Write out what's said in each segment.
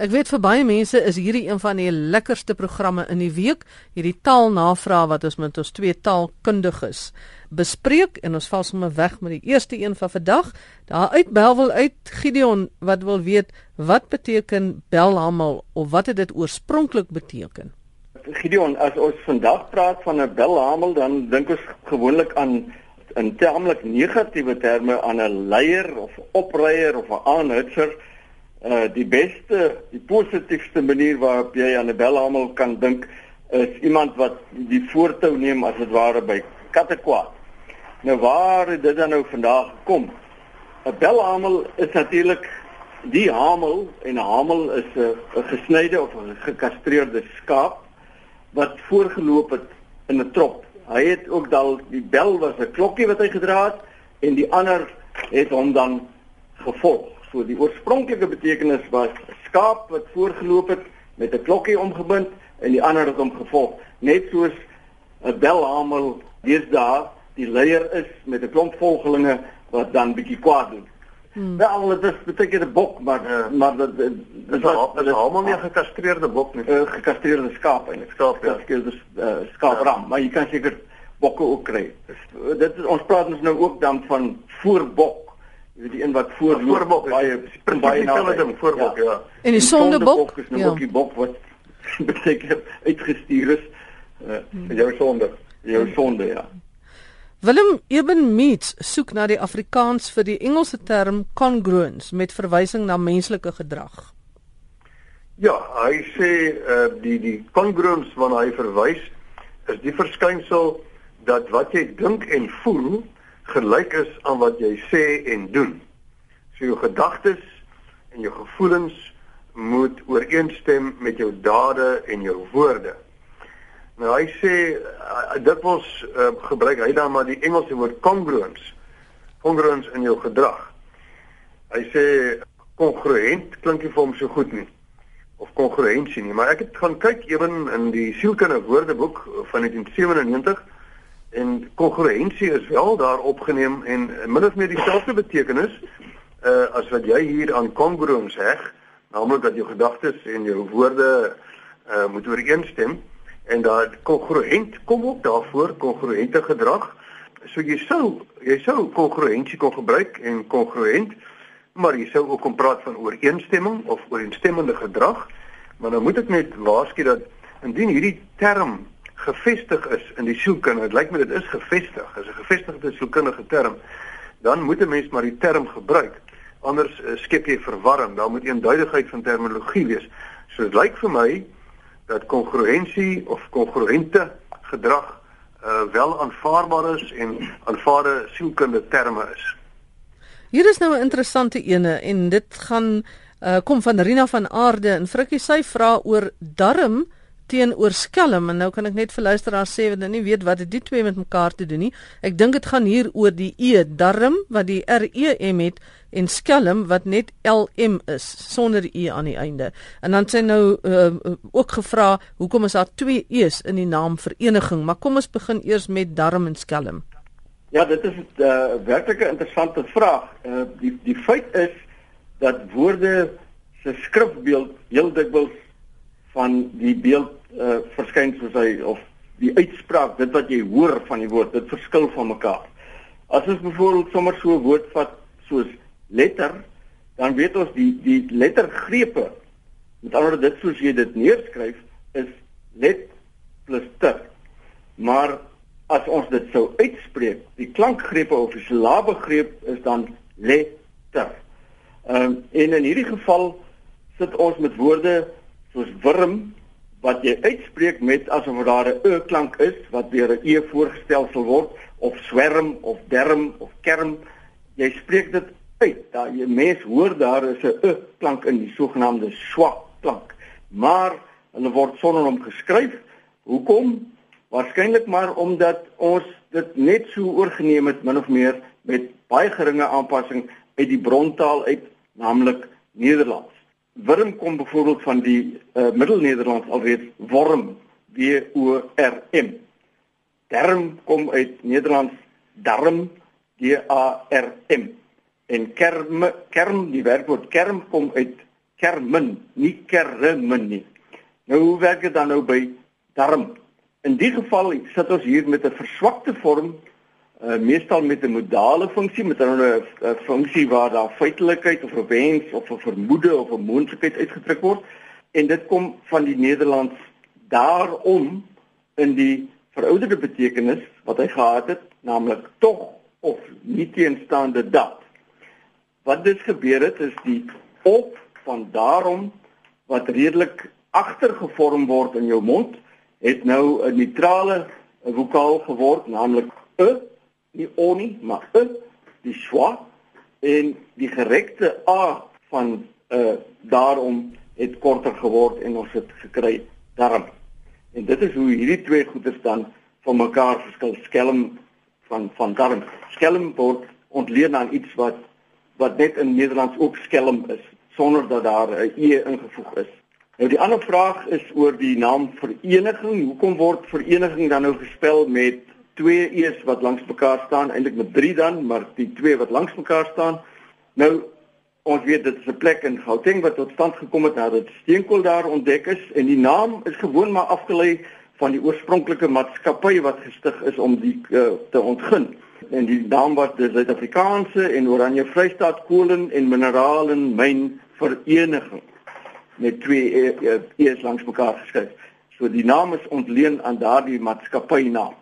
Ek weet vir baie mense is hierdie een van die lekkerste programme in die week, hierdie taalnavraag wat ons met ons twee taalkundiges bespreek en ons val sommer weg met die eerste een van vandag. Daar uit Belwel uit Gideon wat wil weet wat beteken belhamel of wat het dit oorspronklik beteken? Gideon, as ons vandag praat van 'n belhamel dan dink ons gewoonlik aan in termelik negatiewe terme aan 'n leier of opryer of 'n aanhutser. Uh die beste, die positiefste manier waarop jy aan 'n belhamel kan dink is iemand wat die voortou neem as dit ware by kattekwaad. Nou waar het dit dan nou vandag gekom? 'n Belhamel is natuurlik die hamel en 'n hamel is 'n gesnyde of 'n gekastreerde skaap wat voorgeloop het in 'n trop. Hy het ook dal die bel was 'n klokkie wat hy gedra het en die ander het hom dan gevolg. So die oorspronklike betekenis was skaap wat voorgeloop het met 'n klokkie omgebind en die ander het hom gevolg. Net soos 'n belhamel deesdae die leier is met 'n klomp volgelinge wat dan bietjie kwaad doen. Hmm. Wel, dit is beteken 'n bok, maar uh, maar dit dit is almal nie 'n gekastreerde bok nie. 'n uh, Gekastreerde skaap eintlik. Skaap, ja. Dus uh, skaapram, ja. maar jy kan seker bokke ook kry. Dus, dit is ons praat ons nou ook dan van voorbok. Weet die een wat voor voorbok baie baie naby ding voorbok, ja. ja. En die sondebok is nou ja. ook die bok wat beteken uitgestuur is uh, hmm. vir jou sonde, jou sonde, ja. Willem Eben Meets soek na die Afrikaans vir die Engelse term congruence met verwysing na menslike gedrag. Ja, hy sê uh die die congruence waarna hy verwys is die verskynsel dat wat jy dink en voel gelyk is aan wat jy sê en doen. So jou gedagtes en jou gevoelens moet ooreenstem met jou dade en jou woorde. Nou hy sê uh, dit was uh, gebruik hy dan maar die Engelse woord congruence. Congruence in jou gedrag. Hy sê kongruent klink nie vir hom so goed nie of kongruensie nie, maar ek het gaan kyk ewen in die sielkunde woordeboek van 1997 en kongruensie is wel daar opgeneem en min of meer dieselfde betekenis uh, as wat jy hier aan congruence heg, naamlik dat jou gedagtes en jou woorde uh, moet ooreenstem en daar kongruent kom ook daarvoor kongruente gedrag. So jy sou jy sou kongruensie kon gebruik en kongruent, maar jy sou ook kon praat van ooreenstemming of ooreenstemmende gedrag. Maar nou moet ek net waarsku dat indien hierdie term gevestig is in die sielkunde, dit lyk my dit is gevestig, is 'n gevestigde sielkundige term, dan moet 'n mens maar die term gebruik. Anders uh, skep jy verwarring. Daar moet eenduidigheid van terminologie wees. So dit lyk vir my dat kongruensie of kongruente gedrag uh, wel aanvaarbaar is en aanvaarde sielkundige terme is. Hier is nou 'n interessante ene en dit gaan uh, kom van Rina van Aarde en Frikkie sy vra oor darm teenoor skelm en nou kan ek net vir luisteraars sê wat nie weet wat dit twee met mekaar te doen nie. Ek dink dit gaan hier oor die e darm wat die r e m het en skelm wat net LM is sonder e aan die einde. En dan sê nou uh, ook gevra hoekom is daar twee e's in die naam vereniging? Maar kom ons begin eers met darm en skelm. Ja, dit is 'n uh, werklik interessante vraag. Uh, die die feit is dat woorde se skrifbeeld heel dikwels van die beeld uh, verskyn soos hy of die uitspraak, dit wat jy hoor van die woord, dit verskil van mekaar. As ons byvoorbeeld sommer so 'n woord vat soos letter, dan weet ons die die lettergrepe met ander woorde dit soos jy dit neerskryf is let plus t. Maar as ons dit sou uitspreek, die klankgrepe of die silabegreep is dan letter. Ehm um, en in hierdie geval sit ons met woorde soos wurm wat jy uitspreek met asof daar 'n e klank is wat deur 'n e voorgestel sal word of swerm of derm of kerm jy spreek dit uit. Daar jy mens hoor daar is 'n e klank in die sogenaamde swak klank. Maar hulle word sonder hom geskryf. Hoekom? Waarskynlik maar omdat ons dit net so oorgeneem het min of meer met baie geringe aanpassing uit die brontaal uit, naamlik Nederlands. Wurm kom byvoorbeeld van die uh, Middelnederlands alweer worm, W O R M. Darm kom uit Nederlands darm, D A R M en kerm kerm die werkwoord kerm kom uit kermin, nie kermin nie. Nou hoe werk dit dan nou by darm? In die geval sit ons hier met 'n verswakte vorm uh meestal met 'n modale funksie met 'n funksie waar daar feitelikheid of 'n wens of 'n vermoede of 'n moontlikheid uitgedruk word. En dit kom van die Nederlands daarom in die verouderde betekenis wat hy gehad het naamlik tog of nie teenstaande dat. Wat dus gebeur het is die op van daarom wat redelik agtergevorm word in jou mond het nou 'n neutrale vokaal geword naamlik 'n nie o nie, maar e, die schwa en die gerekte a van uh daarom het korter geword en ons het gekry darm. En dit is hoe hierdie twee goeders dan van mekaar verskil skelm van van darm. Skelm word ontleen aan iets wat wat net in Nederlands ook skelm is sonder dat daar 'n e ingevoeg is. Nou die ander vraag is oor die naam vereniging. Hoekom word vereniging dan nou gespel met twee e's wat langs mekaar staan, eintlik met drie dan, maar die twee wat langs mekaar staan. Nou ons weet dit is 'n plek in Gauteng wat tot stand gekom het nadat steenkool daar ontdek is en die naam is gewoon maar afgelei van die oorspronklike maatskappy wat gestig is om die uh, te ontgin. En die naam was die Suid-Afrikaanse en Oranje Vrystaat Kolen en Minerale Myn Vereniging met twee e's e, e langs mekaar geskryf. So die naam is ontleen aan daardie maatskappy naam.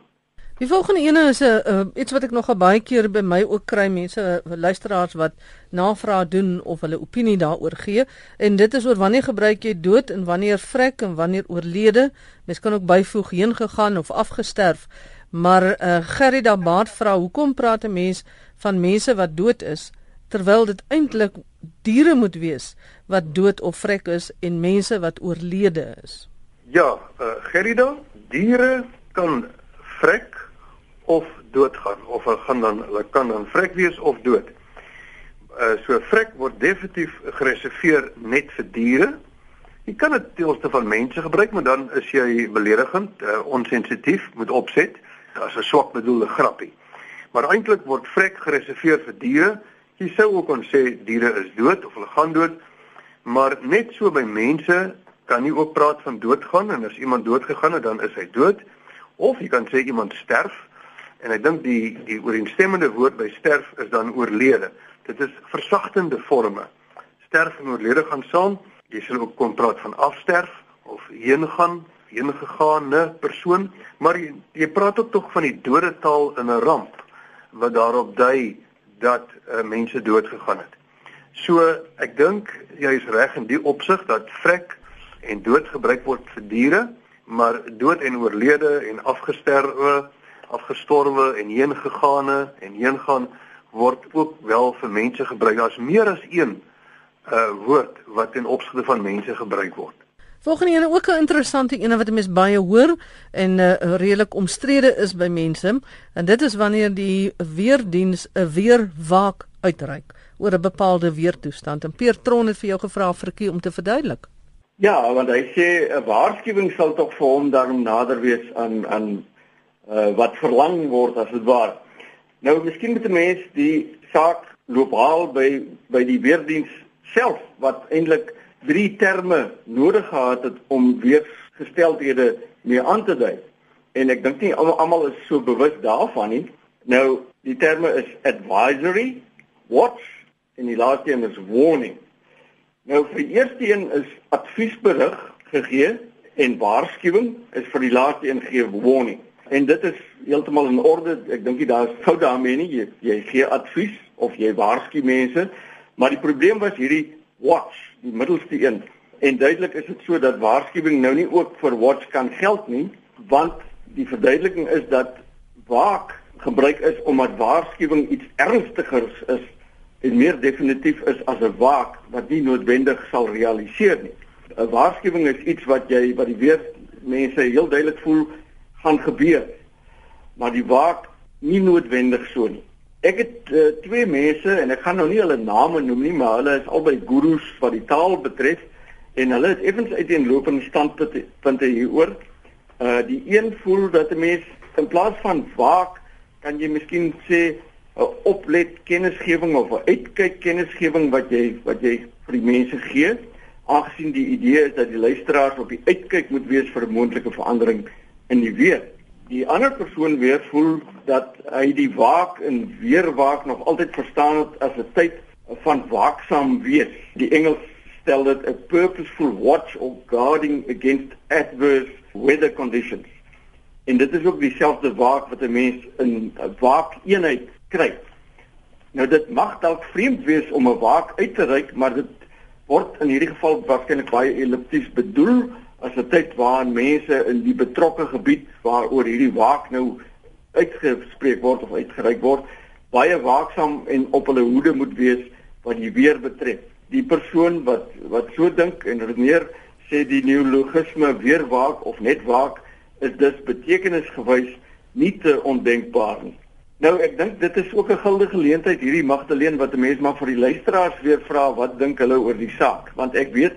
Die volgende ene is 'n uh, uh, iets wat ek nog baie keer by my ook kry mense uh, luisteraars wat navraag doen of hulle opinie daaroor gee en dit is oor wanneer gebruik jy dood en wanneer vrek en wanneer oorlede. Mens kan ook byvoeg heen gegaan of afgesterf. Maar uh, Gerida Baard vra hoekom praat 'n mens van mense wat dood is terwyl dit eintlik diere moet wees wat dood of vrek is en mense wat oorlede is. Ja, uh, Gerida, diere kan vrek of doodgaan of hulle gaan dan hulle kan dan vrek wees of dood. Uh so vrek word definitief gereserveer net vir diere. Jy kan dit teenoor van mense gebruik, maar dan is jy beledigend, uh, onsensitief, moet opset as 'n swak bedoelde grappie. Maar eintlik word vrek gereserveer vir diere. Jy sou ook kon sê diere is dood of hulle gaan dood, maar net so by mense kan jy ook praat van doodgaan en as iemand doodgegaan het, dan is hy dood. Of jy kan sê iemand sterf En ek dink die die ooreenstemmende woord by sterf is dan oorlede. Dit is versagtende forme. Sterf en oorlede gaan saam. Jy sal ook kon praat van afsterf of heen gaan, heen gegaane persoon, maar jy, jy praat ook tog van die dodetaal in 'n ramp wat daarop dui dat uh, mense dood gegaan het. So ek dink jy is reg in die opsig dat vrek en dood gebruik word vir diere, maar dood en oorlede en afgesterwe afgestorwe en heen gegaane en heen gaan word ook wel vir mense gebruik. Daar's meer as een uh woord wat in opsigte van mense gebruik word. Volgende een ook 'n interessante een wat mense baie hoor en uh redelik omstrede is by mense en dit is wanneer die weerdiens 'n weerwaak uitreik oor 'n bepaalde weertoestand. En Peer Tron het vir jou gevra virkie om te verduidelik. Ja, want hy sê 'n waarskuwing sal tog vir hom daarom nader wees aan aan uh, wat verlang word as dit waar. Nou miskien moet 'n mens die saak globaal by by die weerdiens self wat eintlik drie terme nodig gehad het om weergesteldhede mee aan te dui. En ek dink nie almal is so bewus daarvan nie. Nou die terme is advisory, watch en die laaste een is warning. Nou vir die eerste een is adviesberig gegee en waarskuwing is vir die laaste een gegee warning en dit is heeltemal in orde. Ek dink nie daar is fout daarmee nie. Jy, jy gee advies of jy waarsku mense, maar die probleem was hierdie watch, die middelste een. En duidelik is dit so dat waarskuwing nou nie ook vir watch kan geld nie, want die verduideliking is dat waak gebruik is omdat waarskuwing iets ernstigers is en meer definitief is as 'n waak wat nie noodwendig sal realiseer nie. 'n Waarskuwing is iets wat jy wat die weer mense heel duidelik voel gaan gebeur. Maar die waak nie noodwendig so nie. Ek het uh, twee mense en ek gaan nou nie hulle name noem nie, maar hulle is albei gurus wat die taal betref en hulle het effens uiteenlopende standpunte hieroor. Uh die een voel dat 'n mens in plaas van waak kan jy miskien sê 'n oplet kennisgewing of 'n uitkyk kennisgewing wat jy wat jy vir die mense gee aangesien die idee is dat die luisteraars op die uitkyk moet wees vir 'n moontlike verandering in die weer. Die ander persoon weer voel dat hy die waak en weerwaak nog altyd verstaan het as 'n tyd van waaksaam wees. Die Engels stel dit 'n purposeful watch or guarding against adverse weather conditions. En dit is ook dieselfde waak wat 'n mens in 'n waakeenheid kry. Nou dit mag dalk vreemd wees om 'n waak uit te reik, maar dit word in hierdie geval waarskynlik baie ellipties bedoel as 'n tyd waarin mense in die betrokke gebied waaroor hierdie waak nou uitgespreek word of uitgereik word, baie waaksaam en op hulle hoede moet wees wat die weer betref. Die persoon wat wat so dink en redeneer sê die neologisme weer waak of net waak is dus betekenisgewys nie te ondenkbaar nie. Nou ek dink dit is ook 'n guldige geleentheid hierdie Magdalene wat 'n mens maar vir die luisteraars weer vra wat dink hulle oor die saak want ek weet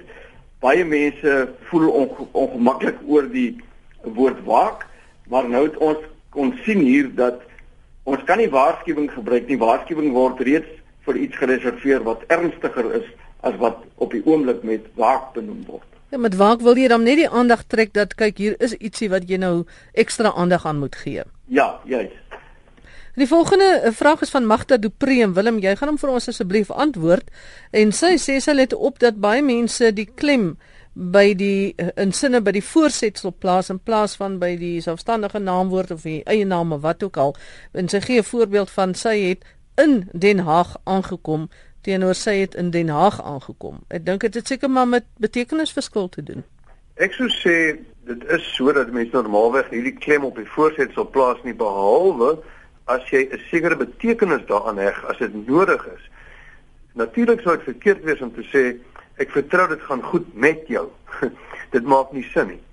baie mense voel onge ongemaklik oor die woord waak maar nou het ons kon sien hier dat ons kan nie waarskuwing gebruik nie waarskuwing word reeds vir iets gereserveer wat ernstiger is as wat op die oomblik met waak benoem word Ja, met waak wil jy dan net die aandag trek dat kyk hier is ietsie wat jy nou ekstra aandag aan moet gee. Ja, juis. Die volgende eh, vraag is van Magda Dupree en Willem, jy gaan hom vir ons asseblief antwoord. En sy sê sy let op dat baie mense die klem by die eh, insinne by die voorsetsel plaas in plaas van by die selfstandige naamwoord of die eie naam of wat ook al. En sy gee 'n voorbeeld van sy het in Den Haag aangekom teenoor sy het in Den Haag aangekom. Ek dink dit het seker maar met betekenisverskil te doen. Ek sou sê dit is sodat mense normaalweg hierdie klem op die voorsetsel plaas nie behalwe as jy 'n sekere betekenis daaraan heg as dit nodig is. Natuurlik sou dit verkeerd wees om te sê ek vertrou dit gaan goed met jou. dit maak nie sin nie.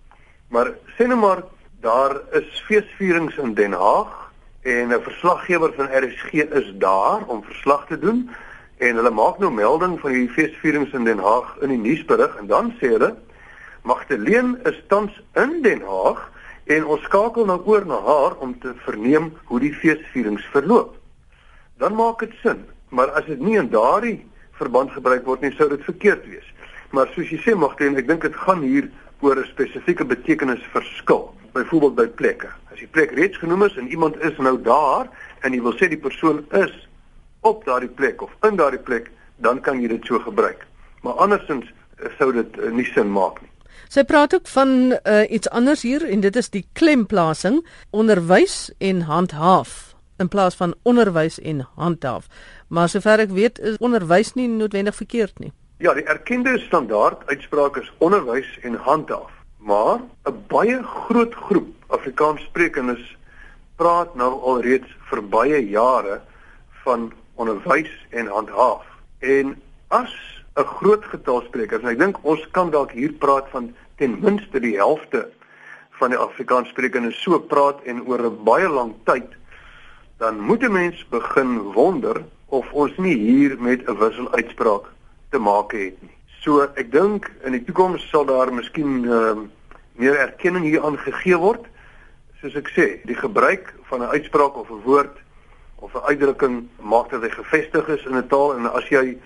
Maar sê nou maar daar is feesvierings in Den Haag en 'n verslaggewer van RSG is daar om verslag te doen en hulle maak nou melding van die feesvierings in Den Haag in die nuusberig en dan sê hulle Magdalene is tans in Den Haag en ons skakel nou oor na haar om te verneem hoe die feesvierings verloop. Dan maak dit sin, maar as dit nie in daardie verband gebruik word nie, sou dit verkeerd wees. Maar soos jy sê Magdalene, ek dink dit gaan hier oor 'n spesifieke betekenisverskil, byvoorbeeld by plekke. As die plek reeds genoem is en iemand is nou daar en jy wil sê die persoon is op daardie plek of in daardie plek, dan kan jy dit so gebruik. Maar andersins eh, sou dit uh, nie sin maak nie. Sy praat ook van uh, iets anders hier en dit is die klemplasing onderwys en handhaaf in plaas van onderwys en handhaaf. Maar sover ek weet is onderwys nie noodwendig verkeerd nie. Ja, die erkende standaard uitspraak is onderwys en handhaaf. Maar 'n baie groot groep Afrikaanssprekendes praat nou alreeds vir baie jare van onderwys en handhaaf. En as 'n groot getal sprekers, ek dink ons kan dalk hier praat van ten minste die helfte van die Afrikaanssprekendes so praat en oor 'n baie lang tyd, dan moet 'n mens begin wonder of ons nie hier met 'n wisseluitspraak te maak het nie. So ek dink in die toekoms sal daar miskien uh, meer erkenning hier aangegee word. Soos ek sê, die gebruik van 'n uitspraak of 'n woord of 'n uitdrukking maak dat hy gevestig is in 'n taal en as jy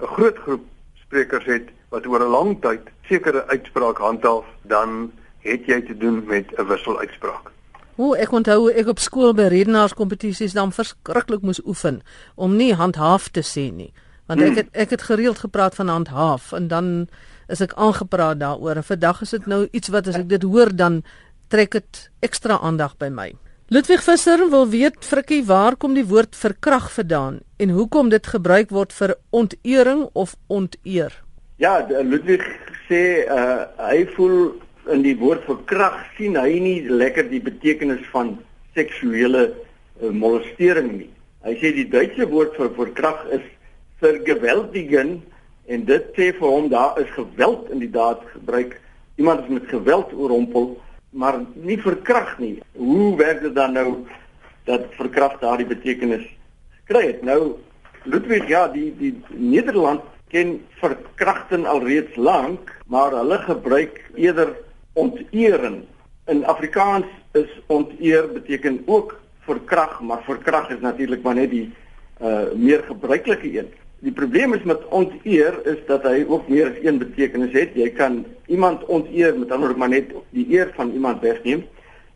'n groot groep sprekers het wat oor 'n lang tyd sekere uitspraak handhaaf, dan het jy te doen met 'n wisseluitspraak. O, ek onthou ek op skool by redenaarskompetisies dan verskriklik moes oefen om nie handhaaf te sê nie, want ek hmm. het ek het gereeld gepraat van handhaaf en dan is ek aangepraat daaroor en vandag is dit nou iets wat as ek dit hoor dan trek dit ekstra aandag by my. Ludwig Visser wil weet frikkie waar kom die woord verkrag vandaan en hoekom dit gebruik word vir ontering of onteer? Ja, Ludwig sê uh, hy voel in die woord verkrag sien hy nie lekker die betekenis van seksuele uh, molestering nie. Hy sê die Duitse woord vir verkrag is vergewaltigen en dit sê vir hom daar is geweld in die daad gebruik. Iemand is met geweld oorrompel maar nie verkrag nie. Hoe werk dit dan nou dat verkrag daardie betekenis gekry het? Nou Ludwig ja, die die Nederland ken verkrachting alreeds lank, maar hulle gebruik eerder onteeren. In Afrikaans is onteer beteken ook verkrag, maar verkrag is natuurlik maar net die uh meer gebruikelike een. Die probleem is met onteer is dat hy ook meer as een betekenis het. Jy kan iemand onteer met ander maar net die eer van iemand wegneem.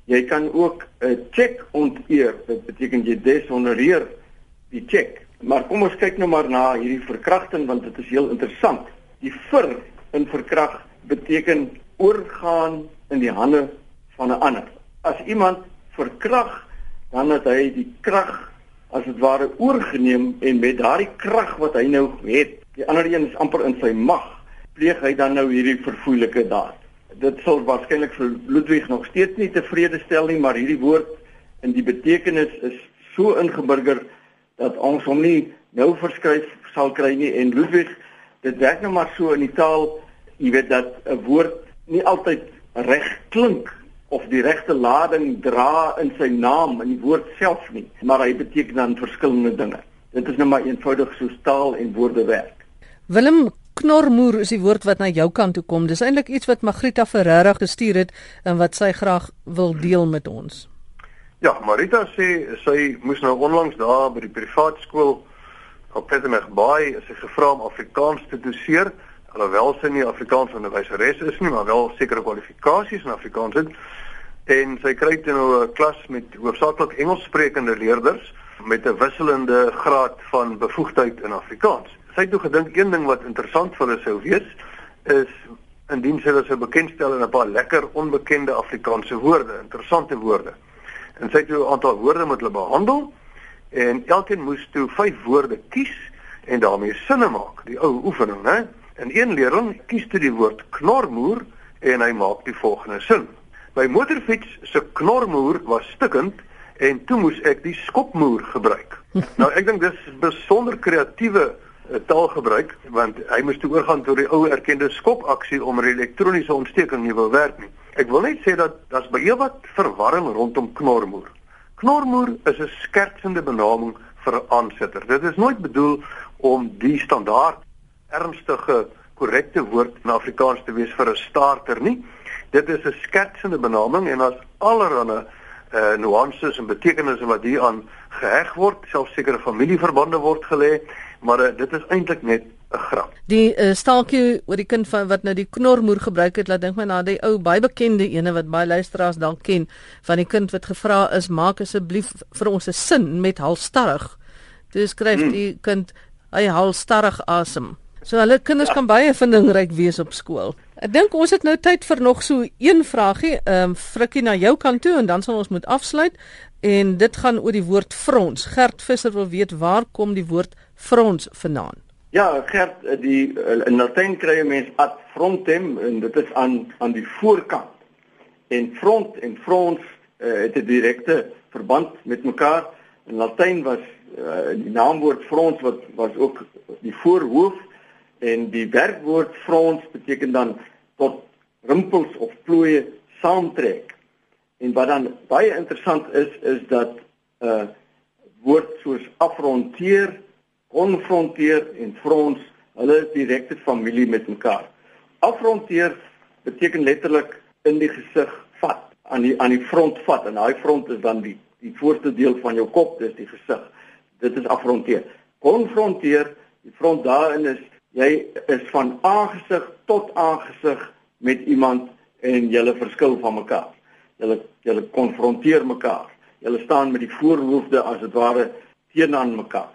Jy kan ook 'n check onteer. Dit beteken jy deshonoreer die check. Maar kom ons kyk nou maar na hierdie verkrachting want dit is heel interessant. Die vir in verkrag beteken oorgaan in die hande van 'n ander. As iemand verkrag, dan het hy die krag as dit ware oorgeneem en met daardie krag wat hy nou het, die ander een is amper in sy mag, pleeg hy dan nou hierdie verfoeilike daad. Dit sal waarskynlik vir Ludwig nog steeds nie tevrede stel nie, maar hierdie woord in die betekenis is so ingeburger dat ons hom nie nou verskryf sal kry nie en Ludwig dit werk nou maar so in die taal jy weet dat 'n woord nie altyd reg klink of die regte lading dra in sy naam in die woord self nie maar hy beteken dan verskillende dinge. Dit is nou maar eenvoudig so taal en woorde werk Willem Knormoer is die woord wat na jou kant toe kom. Dis eintlik iets wat Magrita Ferreira gestuur het en wat sy graag wil deel met ons. Ja, Marita sê sy moes nou onlangs daar by die privaat skool op Pietermaritzburg Bay sy gevra om Afrikaans te doseer. Alhoewel sy nie Afrikaans onderwyseres is nie, maar wel sekere kwalifikasies in Afrikaans het. En sy kry dit nou 'n klas met hoofsaaklik Engelssprekende leerders met 'n wisselende graad van bevoegdheid in Afrikaans. Sy het toe gedink een ding wat interessant vir hulle sou wees is indien sy hulle sou bekendstel in 'n paar lekker onbekende Afrikaanse woorde, interessante woorde en sy het toe 'n aantal woorde met hulle behandel en elkeen moes toe vyf woorde kies en daarmee sinne maak, die ou oefening, né? En een leerling kies toe die woord knormoer en hy maak die volgende sin. My motorfiets se knormoer was stikkend en toe moes ek die skopmoer gebruik. nou ek dink dis besonder kreatiewe uh, taalgebruik want hy moes toe oorgaan tot die ou erkende skopaksie om 'n elektroniese ontsteking nie wil werk nie. Ek wil net sê dat daar's baie wat verwarring rondom knormoer. Knormoer is 'n skertsende benaming vir 'n aansitter. Dit is nooit bedoel om die standaard ernstige korrekte woord in Afrikaans te wees vir 'n starter nie. Dit is 'n skertsende benaming en as allerhande uh, nuances en betekenisse wat hier aan geheg word, selfs sekere familieverbande word gelê, maar uh, dit is eintlik net 'n grap. Die uh, staaltjie oor die kind van wat nou die knormoer gebruik het, laat dink my na die ou baie bekende ene wat baie luisteraars dalk ken van die kind wat gevra is maak asseblief vir ons 'n sin met halstarrig. Dis skryf hmm. die kind hy halstarrig asem. So hulle kinders ja. kan baie vindingryk wees op skool. Ek dink ons het nou tyd vir nog so een vragie, ehm um, Frikkie na jou kant toe en dan sal ons moet afsluit en dit gaan oor die woord frons. Gert Visser wil weet waar kom die woord frons vandaan? Ja, Gert, die in Latyn kry jy mens ad frontem en dit is aan aan die voorkant. En front en frons uh, het 'n direkte verband met mekaar. In Latyn was uh, die naamwoord frons wat was ook die voorhoof en die werkwoord frons beteken dan tot rimpels of plooie saamtrek. En wat dan baie interessant is is dat 'n uh, woord soos afronteer konfronteer en frons, hulle is direkte familie met mekaar. Afronteer beteken letterlik in die gesig vat, aan die aan die front vat en daai front is dan die die voorste deel van jou kop, dis die gesig. Dit is afronteer. Konfronteer, die front daarin is jy is van aangesig tot aangesig met iemand en julle verskil van mekaar. Julle julle konfronteer mekaar. Julle staan met die voorhoofde as dit ware teenoor mekaar.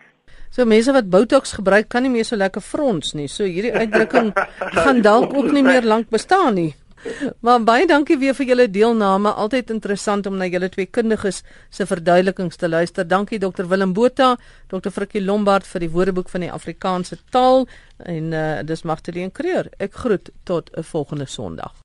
So mense wat Botox gebruik kan nie meer so lekker frons nie. So hierdie uitdrukking gaan dalk ook nie meer lank bestaan nie. Maar baie dankie weer vir julle deelname. Altyd interessant om na julle twee kundiges se verduidelikings te luister. Dankie Dr Willem Botha, Dr Frikkie Lombard vir die Woordeboek van die Afrikaanse taal en uh, dis Magtleen Creer. Ek groet tot 'n volgende Sondag.